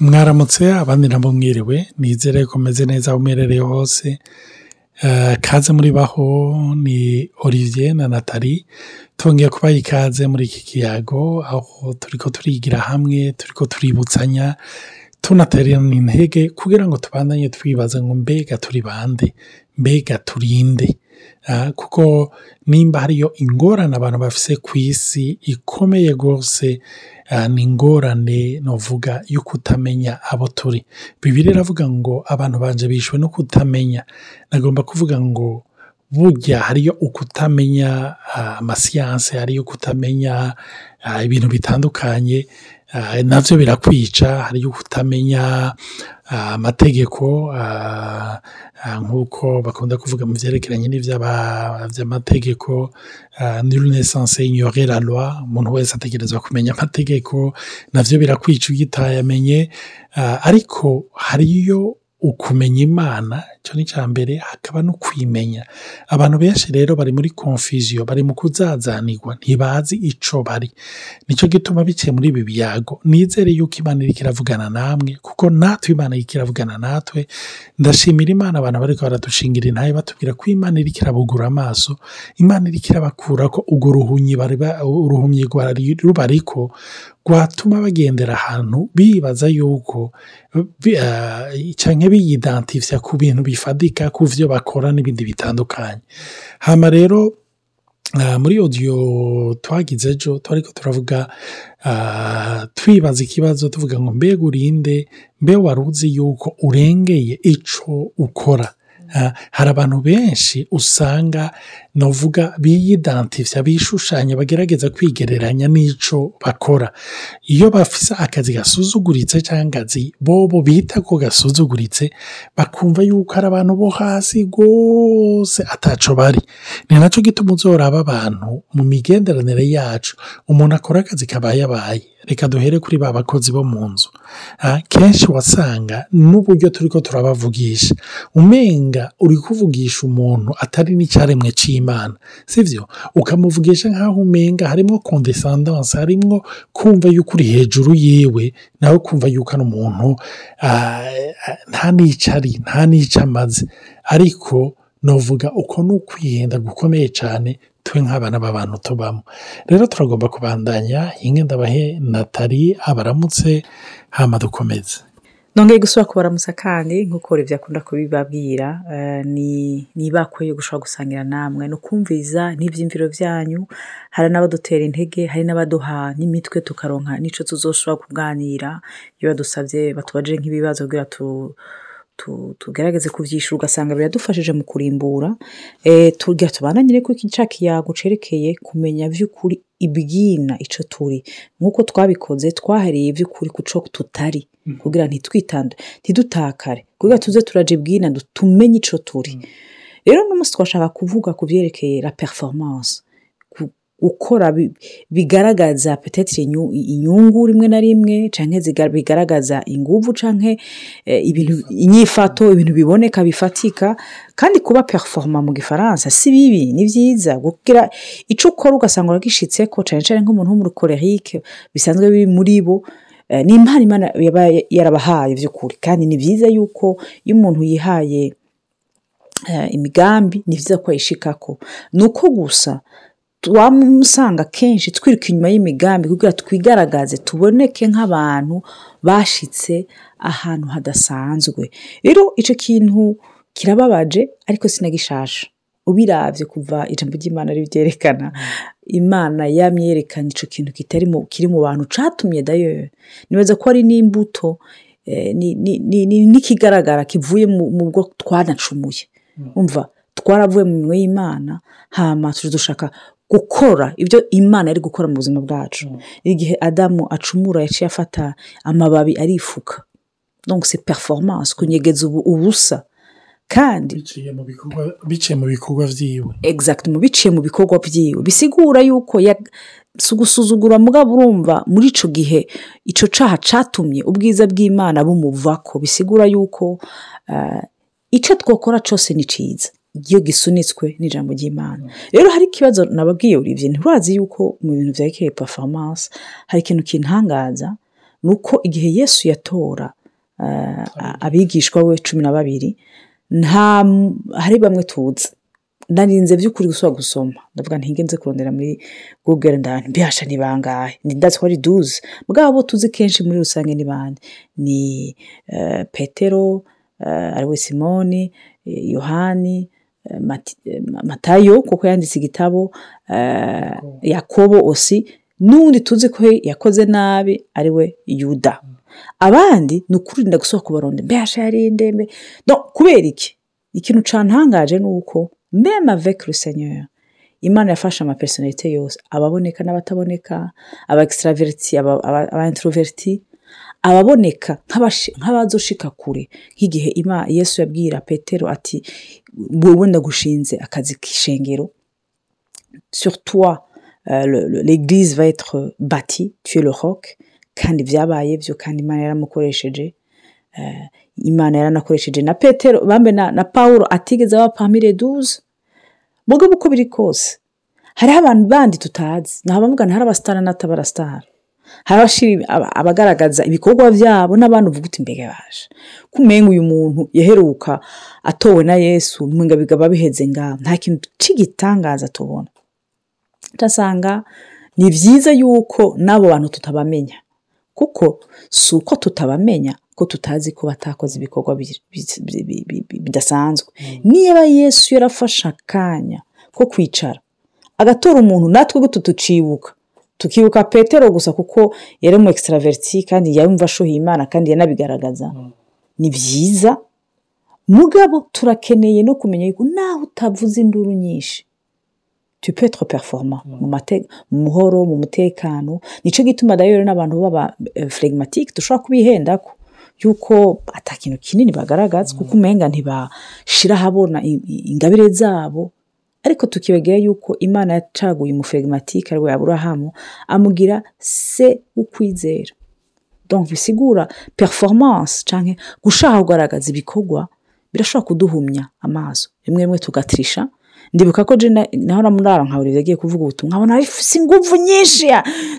mwaramutse abandi nabo mwiriwe. Nizere ko meze neza aho umerereye hose kaze muri baho ni olivier na nathalie. Twongeye kubaha ikaze muri iki kiyago aho turi ko turigira hamwe turi ko tuributsanya tunaterana intege kugira ngo tubandanye twibaza ngo mbega turi bande? Mbega turinde? Kuko nimba hariyo ingorane abantu bafise ku isi ikomeye rwose ni ingorane novuga yo kutamenya abo turi. Bibiri iravuga ngo abantu banje bishwe no kutamenya. Nagomba kuvuga ngo burya hariyo ukutamenya amasiyanse hariyo kutamenya ibintu bitandukanye na byo birakwica hariyo kutamenya amategeko nk'uko bakunda kuvuga mu byerekeranye n'iby'amategeko nul nesanse ignore la loi. Umuntu wese ategerezwa kumenya amategeko na byo birakwica iyo utayamenye ariko hariyo ukumenya imana icyo ni icya mbere hakaba no kwimenya. Abantu benshi rero bari muri confusion bari mu kuzazanirwa ntibazi icyo bari. Nicyo gituma biciye muri ibi biyago. Nizere yuko imana iri kiravugana namwe kuko natwe imana iri kiravugana natwe. Ndashimira imana abantu bari baradushingira intaye batubwira ko imana iri kirabugura amaso imana iri kirabakura ko urwo ruhumyi uruhumyi ruba ariko rwatuma bagendera ahantu bibaza yuko cyangwa biyidantifya ku bintu bifatika ku byo bakora n'ibindi bitandukanye. Hano rero muri odiyo twagize ejo turi turavuga twibaza ikibazo tuvuga ngo mbega urinde mbe wari uzi yuko urengeye icyo ukora? Hari abantu benshi usanga navuga biyidantifya bishushanya bagerageza kwigereranya n'icyo bakora. Iyo bafise akazi gasuzuguritse cyangwa akazi bobo bita ko gasuzuguritse bakumva yuko ari abantu bo hasi rwose ataco bari. Ni na cyo gituma uzoraba abantu mu migenderanire yacu. Umuntu akora akazi kabayabaye reka duhere kuri ba bakozi bo mu nzu. Kenshi wasanga n'uburyo turi ko turabavugisha. Umenga uri kuvugisha umuntu atari n'icyaremwe cy'imana sibyo ukamuvugisha nk'aho umenga harimo kondesandanse harimo kumva yuko uri hejuru yiwe nawe kumva yuko ari umuntu nta n'icyo ari nta n'icyo amaze. Ariko novuga uko ni ukwihenda gukomeye cyane twe nk'abana b'abantu tubamo. Rero turagomba kubandanya hinge ndabahe natali abaramutse hama dukomeze. Nongeye gusubira kubaramutsa kandi nk'uko Olivier akunda kubibabwira ni ibakwe yo gushobora gusangira namwe. No kumviza n'ibyiyumviro byanyu hari n'abadutera intege hari n'abaduha n'imitwe tukaronka n'icyo tuzoshobora kuganira. Iyo badusabye batubajije nk'ibibazo kugira tugerageze kubyishyura ugasanga biradufashije mu kurimbura tugira tubananyire ko iki kiyago cerekeye kumenya by'ukuri ibwina icyo turi. Nk'uko twabikoze twahereye by'ukuri ku cyo tutari. Kugira ntitwitande ntidutakare. Kugira tuze turaje ibwina tumenye icyo turi. Rero n'umunsi twashaka kuvuga ku byerekeye la performance. Gukora bigaragaza petetire inyungu rimwe na rimwe cyangwa bigaragaza inguvu cyangwa inyifato ibintu biboneka bifatika. Kandi kuba performa mu gifaransa si bibi ni byiza kugira icyo ukora ugasanga uragishyitse ko cyane cyane nk'umuntu w'umukorerike bisanzwe biri muri bo ni impano imana yaba yarabahaye by'ukuri kandi ni byiza yuko iyo umuntu yihaye imigambi ni byiza ko ayishikako. Ni uko gusa twamusanga kenshi twiruka inyuma y'imigambi kugira twigaragaze tuboneke nk'abantu bashyitse ahantu hadasanzwe. Rero icyo kintu kirababaje ariko sinagishasha. Ubirabye kuva ijambo ry'imana ribyerekana imana yamyerekana icyo kintu kiri mu bantu cyatumye dayo. Nibaza ko ari n'imbuto n'ikigaragara kivuye mu bwo twanacumuye. Umva twaravuye mu minwe y'imana hama dushaka gukora ibyo imana yari gukora mu buzima bwacu. Igihe adamu acumura yaciye afata amababi arifuka. C'est performance kunyegeza ubusa. Kandi biciye mu bikorwa byiwe exact mu biciye mu bikorwa byiwe bisigura yuko si ugusuzugura mugabo urumva muri icyo gihe icyo caha catumye ubwiza bw'imana bumuvako. Bisigura yuko icyo twakora cyose ni cyiza iyo gisunitswe n'ijambo ry'imana. Rero hari ikibazo nababwiye uribye nturazi yuko mu bintu byerekeye performance hari ikintu kintangaza ni uko igihe yesu yatora eh, abigishwa we cumi na babiri nta hari bamwe tuzi. Narinze by'ukuri gusubira gusoma. Ndavuga ntigenze kurondera muri google ndabona mbihasha ni bangahe? Ni ndazi ko ari duze mugabo abo tuzi kenshi muri rusange ni bande? Ni eh, petero eh, ari we simoni yohani matayo kuko yanditse igitabo eh, yakobo osi n'undi tuzi ko yakoze nabi ari we yuda. Abandi ni ukurinda gusohoka kubaronda mbehasha yarinde mbe kubera iki? Ikintu cantangaje ni uko avec le seigneur. Imana yafashe amapersonalite yose. Ababoneka n'abataboneka aba extraverti aba introverti ababoneka nk'abazoshika kure nk'igihe yesu yabwira petero ati wowe ndagushinze akazi k'ishengero sur toi euh, l'église va être bâtie tu es le roc kandi byabaye byo kandi imana yaramukoresheje Eh, imana yaranakoresheje. Na petero bambe na, paulo atigeze aba pamire duze mugabo uko biri kose. Hariho abantu bandi tutazi ni abamugana hari abasitara n'atabarasitara hari abagaragaza ibikorwa byabo n'abandi uvuga uti mbega baje? Kumenga uyu muntu yaheruka atowe na yesu mwenga bigaba biheze ngaho nta kintu cy'igitangaza tubona. Ndasanga ni byiza yuko n'abo bantu tutabamenya kuko si uko tutabamenya ko tutazi ko batakoze ibikorwa bi- bi- bi- bi- bi- bi- bidasanzwe. Niba yesu yarafashe akanya ko kwicara agatora umuntu natwe gutyo tucibuka? Tukibuka petero gusa kuko yari umu extraverti kandi yumva ashuhiye imana kandi yanabigaragaza. Ni byiza. Mugabo turakeneye no kumenya yuko naho utavuze induru nyinshi. Tu peux être performant mu mu muhoro mu mutekano. Nicyo gituma rero n'abantu baba phlegmatique dushobora kubihendako. Yuko ata kintu kinini bagaragaza kuko umenga ntibashira ahabona ingabire zabo. Ariko tukibagera yuko imana yacaguye umuflegmatike ari we aburahamu amugira se w'ukwizera. Donc bisigura performance canke gushaka kugaragaza ibikorwa birashobora kuduhumya amaso. Rimwe rimwe tugatirisha ndibuka ko je na- nahora murara nka Olivier agiye kuvuga ubutumwa nkabona afise inguvu nyinshi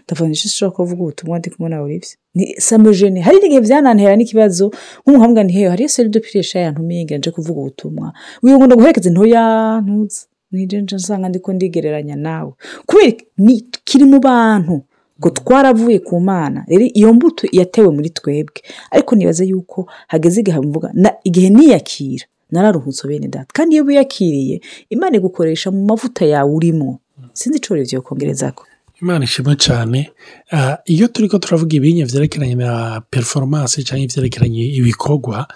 ndavuga nti sinshobora kuvuga ubutumwa ndi kumwe na Olivier ni samujene hari n'igihe byanantera n'ikibazo nk'umuhamwa ni heyo hariyo seri de piresha yantumiye ngira nje kuvuga ubutumwa. Uyu ngo ndaguherekeze ntoya ntuzi nje nsanga ndiko ndigereranya nawe. Kubera ni kiri mu bantu ngo twaravuye ku mana rero iyo mbuto yatewe muri twebwe. Ariko nibaze yuko hageze igihe mvuga na igihe niyakira nararuhutse bene data. Kandi iyo wiyakiriye imana igukoresha mu mavuta yawe urimo. Sinzi icyo rero kongereza ko imana ishimwe cyane. Ah, iyo turi ko turavuga ibinye byerekeranye na performance cyangwa ibyerekeranye ibikorwa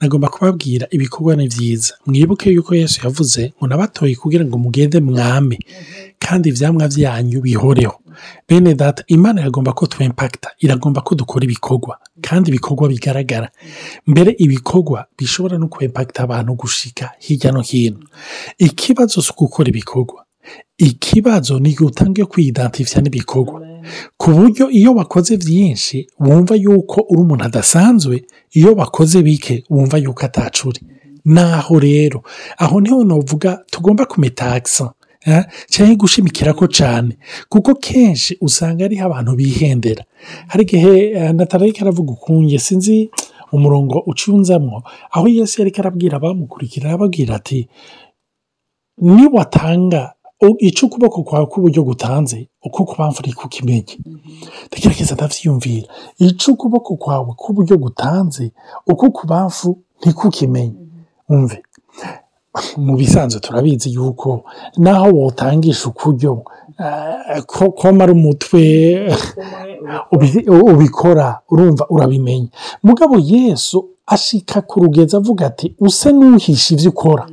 nagomba kubabwira ibikorwa ni byiza mwibuke yuko yesu yavuze ngo nabatoye kugira ngo mugende mwame kandi ibyamwa byanyu bihoreho. Bene data imana iragomba ko twempakita iragomba ko dukora ibikorwa kandi ibikorwa bigaragara. Mbere ibikorwa bishobora no kwempakita abantu gushika hirya no hino. Ikibazo si gukora ibikorwa. Ikibazo ni utange kwiyidantifya n'ibikorwa ku buryo iyo wakoze byinshi wumva yuko uri umuntu adasanzwe iyo wakoze bike wumva yuko atacuri. Naho rero aho ni ho navuga tugomba kumetagisa cyangwa gushimikira ko cyane kuko kenshi usanga ariho abantu bihendera. Hari igihe natararika aravuga ukunye sinzi umurongo ucunzamo aho Yesu yari arabwira abamukurikira arababwira ati niwatanga icyo ukuboko kwawe k'uburyo gutanze uko kubamvura kukimenye ndagerageza ndabyiyumvira icyo ukuboko kwawe k'uburyo gutanze uko kubamvu ntikukimenye wumve mu bisanzwe turabizi yuko naho wotangisha ukuryo komara umutwe ubikora urumva urabimenya mugabo yesu ashika ku rugezi avuga ati use n'uhisha ibyo ukora.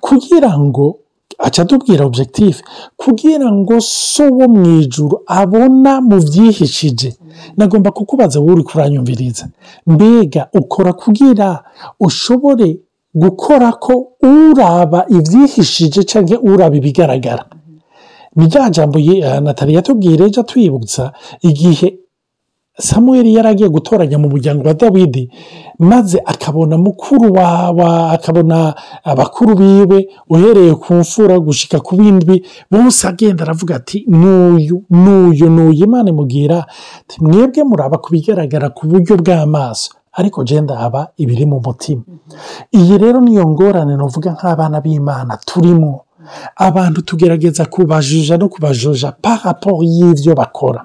Kugira ngo atubwira objectif kugira ngo so wo mu ijuru abona mu byihishije nagomba kukubaza wowe uri kuranyumviriza. Mbega ukora kugira ushobore gukora ko uraba ibyihishije cyangwa uraba ibigaragara. Ni rya jambo natali yatubwira ejo twibutsa igihe samuel yari agiye gutoranya mu muryango wa dawidi maze akabona mukuru wawe akabona abakuru biwe uhereye ku mfura gushyika ku bindi. Bose agenda aravuga ati n'uyu n'uyu n'uyu imana imubwira mwebwe muraba ku bigaragara ku buryo bw'amaso ariko genda haba ibiri mu mutima. Iyi rero niyo ngorane nuvuga nk'abana b'imana turimo. Abantu tugerageza kubajuja no kubajuja paraporo y'ibyo bakora.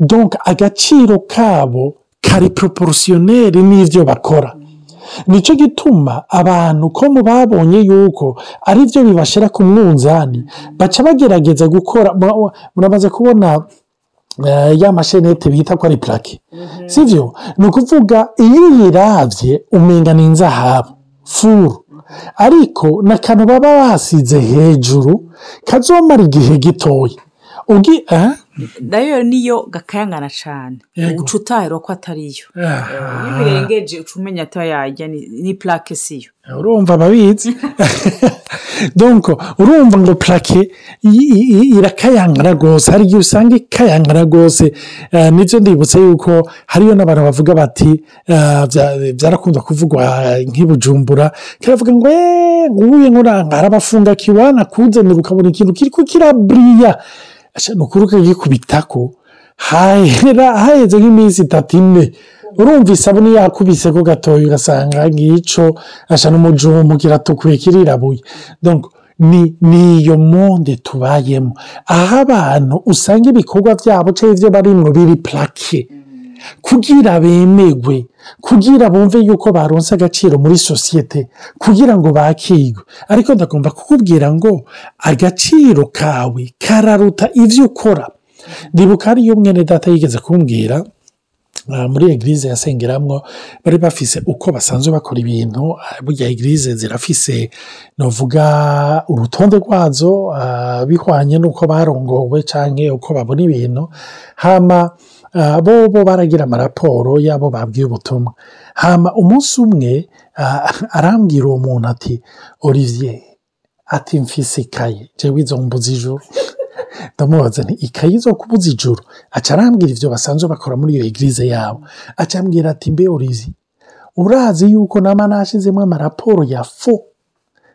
Donka agaciro kabo kari poroporosiyoneri n'ibyo bakora. Nicyo gituma abantu ko mu babonye yuko ari byo bibashyira ku mwunzani baca bagerageza gukora muramaze kubona ya mashenete bita ko ari purake si byo ni ukuvuga iyo uyirabye umenya ni inzahabu furu. Ariko ni akantu baba basize hejuru kazomara igihe gitoya. Na yo niyo gakayangana cyane uca utahira ko atariyo. Iyo birengeje uca umenya atayajya ni purake siyo urumva ababizi. Donko urumva ngo purake irakayangana rwose. Hari igihe usanga ikayangana rwose. Nibyo ndibutse yuko hariyo n'abantu bavuga bati byarakunda kuvugwa nk'ibujumbura kiravuga ngo eee nguye nkuranga harabafunga kiwana kuzanira ukabona ikintu kiri kukiraburiya ni ukuri ukagikubitako haheze nk'iminsi itatu ine. Urumva isabune yakubise ko gatoya ugasanga ngico. Asa n'umujumu kiratukuye kirirabuye ni iyo monde tubayemo. Aho abantu usanga ibikorwa byabo cyangwa ibyo barimo biri purake kugira bemegwe kugira bumve yuko baronse agaciro muri sosiyete kugira ngo bakigwe. Ariko ndagomba kukubwira ngo agaciro kawe kararuta ibyo ukora. Ndibuka hariyo mwene data yigeze kumbwira muri egirize yasengeramo bari bafise uko basanzwe bakora ibintu burya egirize zirafise navuga urutonde rwazo bihwanye n'uko barongowe cyangwa uko babona ibintu. Hama bo bo baragira amaraporo y'abo babwiye ubutumwa hama umunsi umwe arambwira uwo muntu ati olivier ati mfise ikaye jewe izo mbuzi ijoro ndamubaza nti ikayi zo kubuza ijoro aca arambwira ibyo basanzwe bakora muri iyo egirize yabo aca ambwira ati mbe orizi urazi yuko nama nashyizemo amaraporo ya fo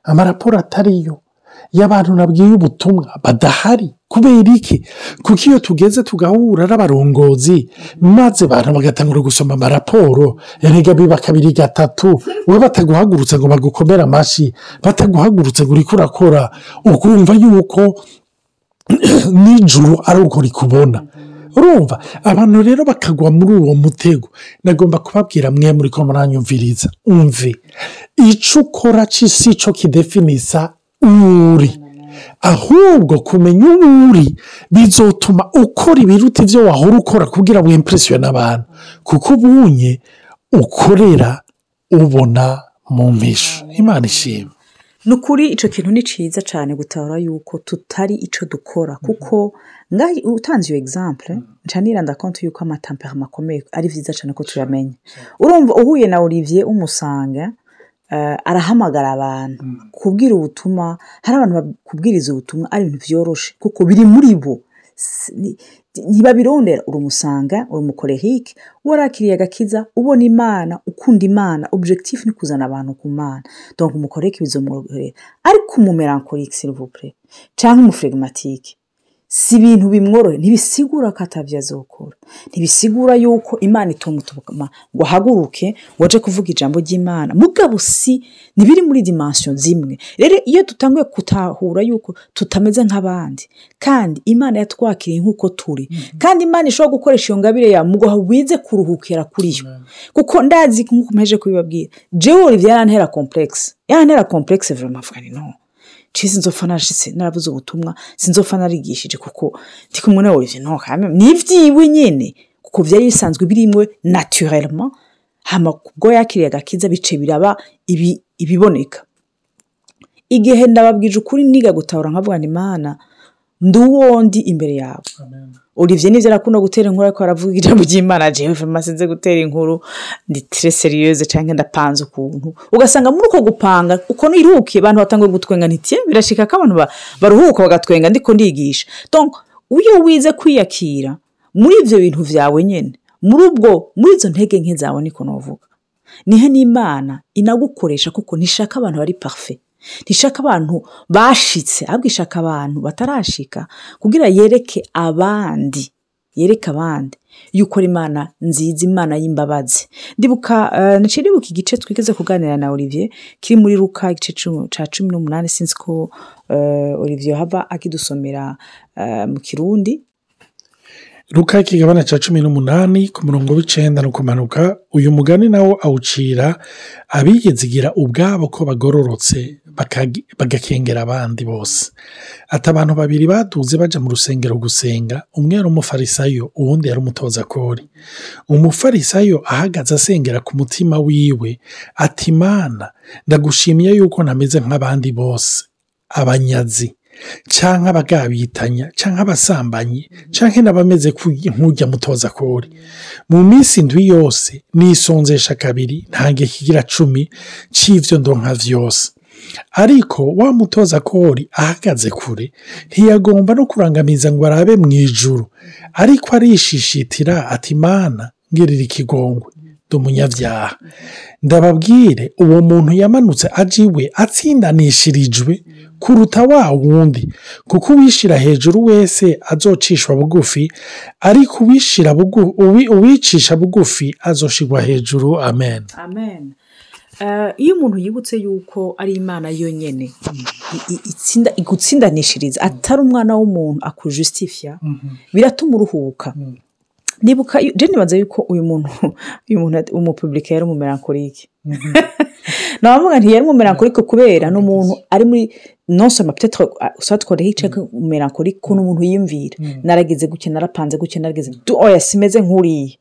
amaraporo atariyo y'abantu nabwiye ubutumwa badahari. Kubera iki? Kuko iyo tugeze tugahura n'abarongozi maze abantu bagatangura gusoma amaraporo? Erega biba kabiri gatatu. We bataguhagurutse ngo bagukomere amashyi bataguhagurutse ngo urike urakora ukumva yuko nijoro ari uko rikubona. Urumva? Abantu rero bakagwa muri uwo mutego. Nagomba kubabwira mwe muri ko muranyumviriza. Umve. Icyo ukora si cyo kidefinisa uri ahubwo kumenya uwo uri bizotuma ukora ibiruta ibyo wahora ukora kugira ngo wimpuresiyone abantu kuko ubunye ukorera ubona mu mpisho imana ishima. Ni ukuri icyo kintu ni cyiza cyane gutabara yuko tutari icyo dukora. Kuko utanze iyo egisampure ncanira ndakonti yuko amatampera akomeye ari byiza cyane ko tuyamenya. Urumva uhuye na olivier umusanga arahamagara abantu. Kubwira ubutumwa hari abantu bakubwiriza ubutumwa ari ibintu byoroshe kuko biri muri bo. Ntibabirondera. Uramusanga uramukorehike warakiriye agakiza ubona imana ukunda imana. Objectif ni kuzana abantu ku mana. Donc umukoreke bizomworohera ariko umumerankorike silivupure cyangwa umufregimatike si ibintu bimworohe ntibisigura ko atabyo azokora. Ntibisigura yuko imana ituma ngo ahaguruke ngo aje kuvuga ijambo ry'imana. Mugabo si ntibiri muri dimansiyo zimwe. Rero iyo dutanguye gutahura yuko tutameze nk'abandi kandi imana yatwakiriye nk'uko turi kandi imana ishobora gukoresha iyo ngabire yawe ngo wize kuruhukira kuri yo. Kuko ndazi nk'uko mpeje kubibabwira jewe yarantera kompuregisi yarantera kompuregisi vurema fani no. Nshyize inzofa narashyize narabuze ubutumwa sinzofa narigishije kuko ndi kumwe na olivier no ni ibyiwe nyine kuko byari bisanzwe birimwe naturellement. Hama ubwo yakiriye agakiza bice biraba ibiboneka. Igihe ndababwije ukuri niga gutahura nkavuga ni imana ndi imbere yawe. Olivier ni byo arakunda gutera inkuru ariko aravuga ijambo ry'imana. Jewe vama sinze gutera inkuru. Ndi seriyeze cyangwa ndapanze ukuntu. Ugasanga muri uko gupanga uko niruhukiye abantu batanguye gutwenga ntitiye birashika ko abantu baruhuka bagatwenga ndiko ndigisha. Iyo wize kwiyakira muri ibyo bintu byawe nyine muri ubwo muri izo ntege nke zawe niko navuga nihe n'imana inagukoresha kuko ntishaka abantu bari parufe ntishaka abantu bashitse ahubwo ishaka abantu batarashika kugira yereke abandi yereke abandi. Yuko imana nziza imana y'imbabazi. Ndibuka uh, naciye ndibuka igice twigeze kuganira na olivier kiri muri ruka igice ca cumi n'umunani sinzi ko uh, olivier hava akidusomera uh, mu kirundi. Luka ikigabane cya cumi n'umunani ku murongo w'icenda no kumanuka uyu mugani nawo awucira abiyizigira ubwabo ko bagororotse bagakengera abandi bose. Ati abantu babiri baduze baja mu rusengero gusenga umwe yari umufarisayo uwundi yari umutoza kori umufarisayo ahagaze asengera ku mutima wiwe ati mana ndagushimiye yuko ntameze nk'abandi bose abanyazi. Canke abagabitanya canke abasambanyi canke n'abameze ku- nk'urya mutoza kori mu minsi indwi yose nisonzesha kabiri ntange kigira cumi c'ivyo ndonka vyose. Ariko wa mutoza kori ahagaze kure ntiyagomba no kurangamiza ngo arabe mu ijuru ariko arishishitira ati mana ngirira ikigongwe ndi umunyabyaha. Ndababwire uwo muntu yamanutse aje iwe atsindanishirijwe kuruta wa wundi. Kuko uwishira hejuru wese azocishwa bugufi ariko uwicisha bugufi azoshirwa hejuru. Amen. Amen. Eh, iyo umuntu yibutse yuko ari imana yonyine igutsindanishiriza atari umwana w'umuntu akujustifya biratuma uruhuka. Nibuka je nibaza yuko uyu muntu uyu muntu umupubulika yari umumelankolike nabavuga nti yari umumelankolike kubera ni umuntu ari muri non seulement peut-être soit tworeho ice umumelankolike ukuntu umuntu yiyumvira. Narageze gutya narapanze gutya narageze oya simeze nk'uriya.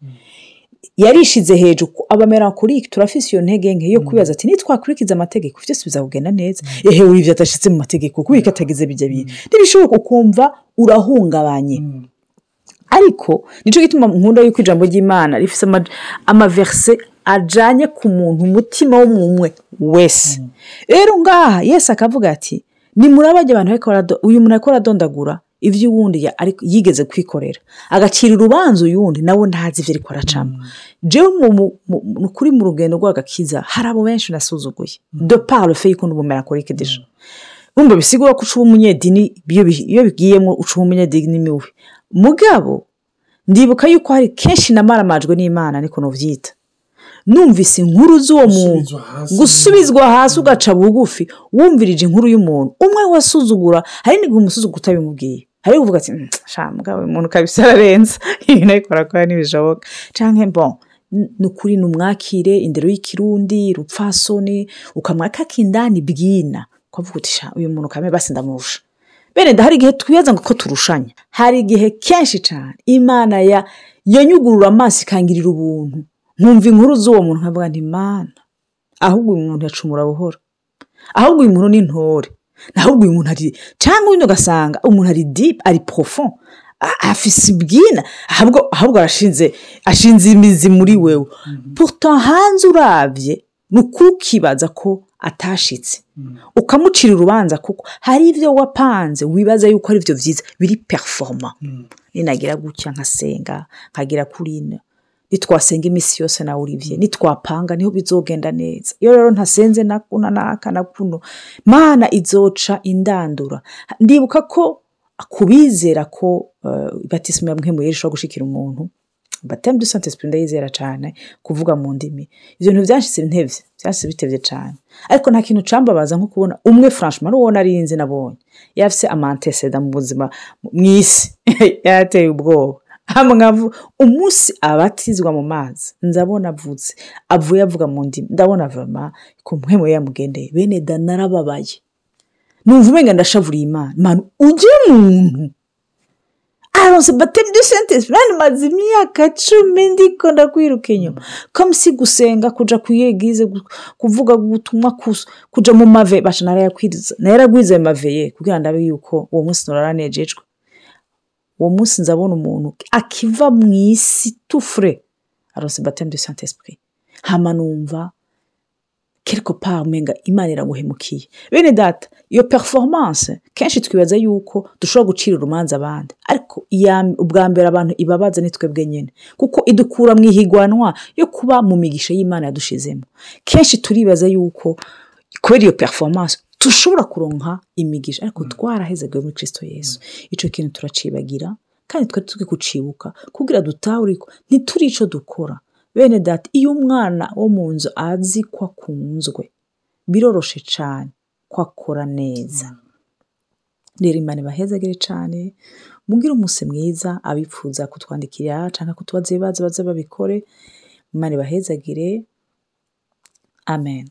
Yarishize hejuru ko abamelankolike turafise iyo ntege nke yo kwibaza ati nitwakurikiza amategeko byose bizakugenda neza ehe urivyo atashitse mu mategeko kubika atagize bijya bintu ntibishoboka ukumva urahungabanye. Ariko ni cyo gituma nkunda yuko ijambo ry'imana rifite ama- amaverse ajanye ku muntu umutima w'umwe wese. Rero ngaha yesu akavuga ati nimurabajya abantu uyu muntu ariko aradondagura ibyo uwundi ya- ariko yigeze kwikorera. Agacira urubanza uyundi nawe ntazi ibyo ariko aracamo jewe mu- mu- kuri mu rugendo rw'agakiza hari abo benshi nasuzuguye. De par le fait yuko ndi umumelankolike deja bumva bisigura ko uca umunyedini iyo bi- iyo bigiyemo uca umunyedini miwe. Mugabo ndibuka yuko hari kenshi namaramajwe n'imana niko nuvyita. Numvise inkuru z'uwo muntu. Gusubizwa hasi ugaca bugufi. Wumvirije inkuru y'umuntu. Umwe wasuzugura hari n'igihe umusuzugura utabimubwiye. Hari uvuga ati "Mm, sha mugabo uyu muntu kabisa ararenza ibintu ariko arakora ntibishoboka bon n- ni ukuri numwakire indero y'ikirundi rupfasoni ukamwaka kindani bwina. Ukavuga uti uyu muntu kame basi ndamurusha. Bene hari igihe twibaza ngo ko turushanya. Hari igihe kenshi cyane imana ya yanyugurura amaso ikangirira ubuntu. Nkumva inkuru z'uwo muntu nkavuga nti mana ahubwo uyu muntu yacumura buhoro. Ahubwo uyu muntu ni intore ahubwo uyu muntu ari cyangwa uyu ugasanga umuntu ari dipu ari profond. A- afise ibwina ahubwo ahubwo arashinze ashinze imizi muri wewe. Pourtant hanze urabye ni ukuri ukibaza ko atashitse ukamucira urubanza kuko hari ibyo wapanze wibaza yuko ari byo byiza biri performa ninagira gutya nkasenga nkagira kuri ino nitwasenga iminsi yose na Olivier nitwapanga ni ho bizogenda neza. Iyo rero ntasenze na kuno naka na kuno mana izoca indandura. Ndibuka ko kubizera ko uh, batisima ya mpemu ishobora gushikira umuntu batemu du sante esprit ndayizera cyane kuvuga mu ndimi. Ibyo bintu byashyize intevye byashyize bitevye cyane ariko nta kintu cambabaza nko kubona umwe franchement n'uwo narinzi nabonye. Yafise amanteseda mu buzima mu isi. Yarateye ubwoba. Hamwe umunsi abatizwa mu mazi. Nzabona avutse avuye avuga mu ndimi. Ndabona vama ko mpemu yamugendeye. Bene da narababaye numva umenga ndashavuriye imana. Ujye muntu aronse du sante esprit maze imyaka cumi ndiko ndakwiruka inyuma. Comme si gusenga kuja kuyegize kuvuga ubutumwa kuja mu mave basha narayakwiza naragwize maveye kugira ndabe yuko uwo munsi noraranejejwe uwo munsi nzabona umuntu akiva mu isi tufure aronse batemu du sante esprit hama numva quelque part umenga imana iraguhemukiye bene data iyo performance kenshi twibaza yuko dushobora gucira urumanza abandi. Ariko iya- ubwa mbere abantu ibabaza ni twebwe nyine kuko idukura mu ihigwanwa yo kuba mu migisha y'imana yadushizemo. Kenshi turibaza yuko kubera iyo performance dushobora kuronka imigisha. Ariko twarahezaga muri kristo yesu. Icyo kintu turacibagira kandi twari turi kucibuka kugira dutahure ko ntituri icyo dukora. Bene data iyo umwana wo mu nzu azi ko akunzwe biroroshe cyane ko akora neza. Rero imana ibahezagire cyane mubwire umunsi mwiza abifuza kutwandikira cyangwa kutubaza ibibazo baze babikore. Imana ibahezagire. Amen.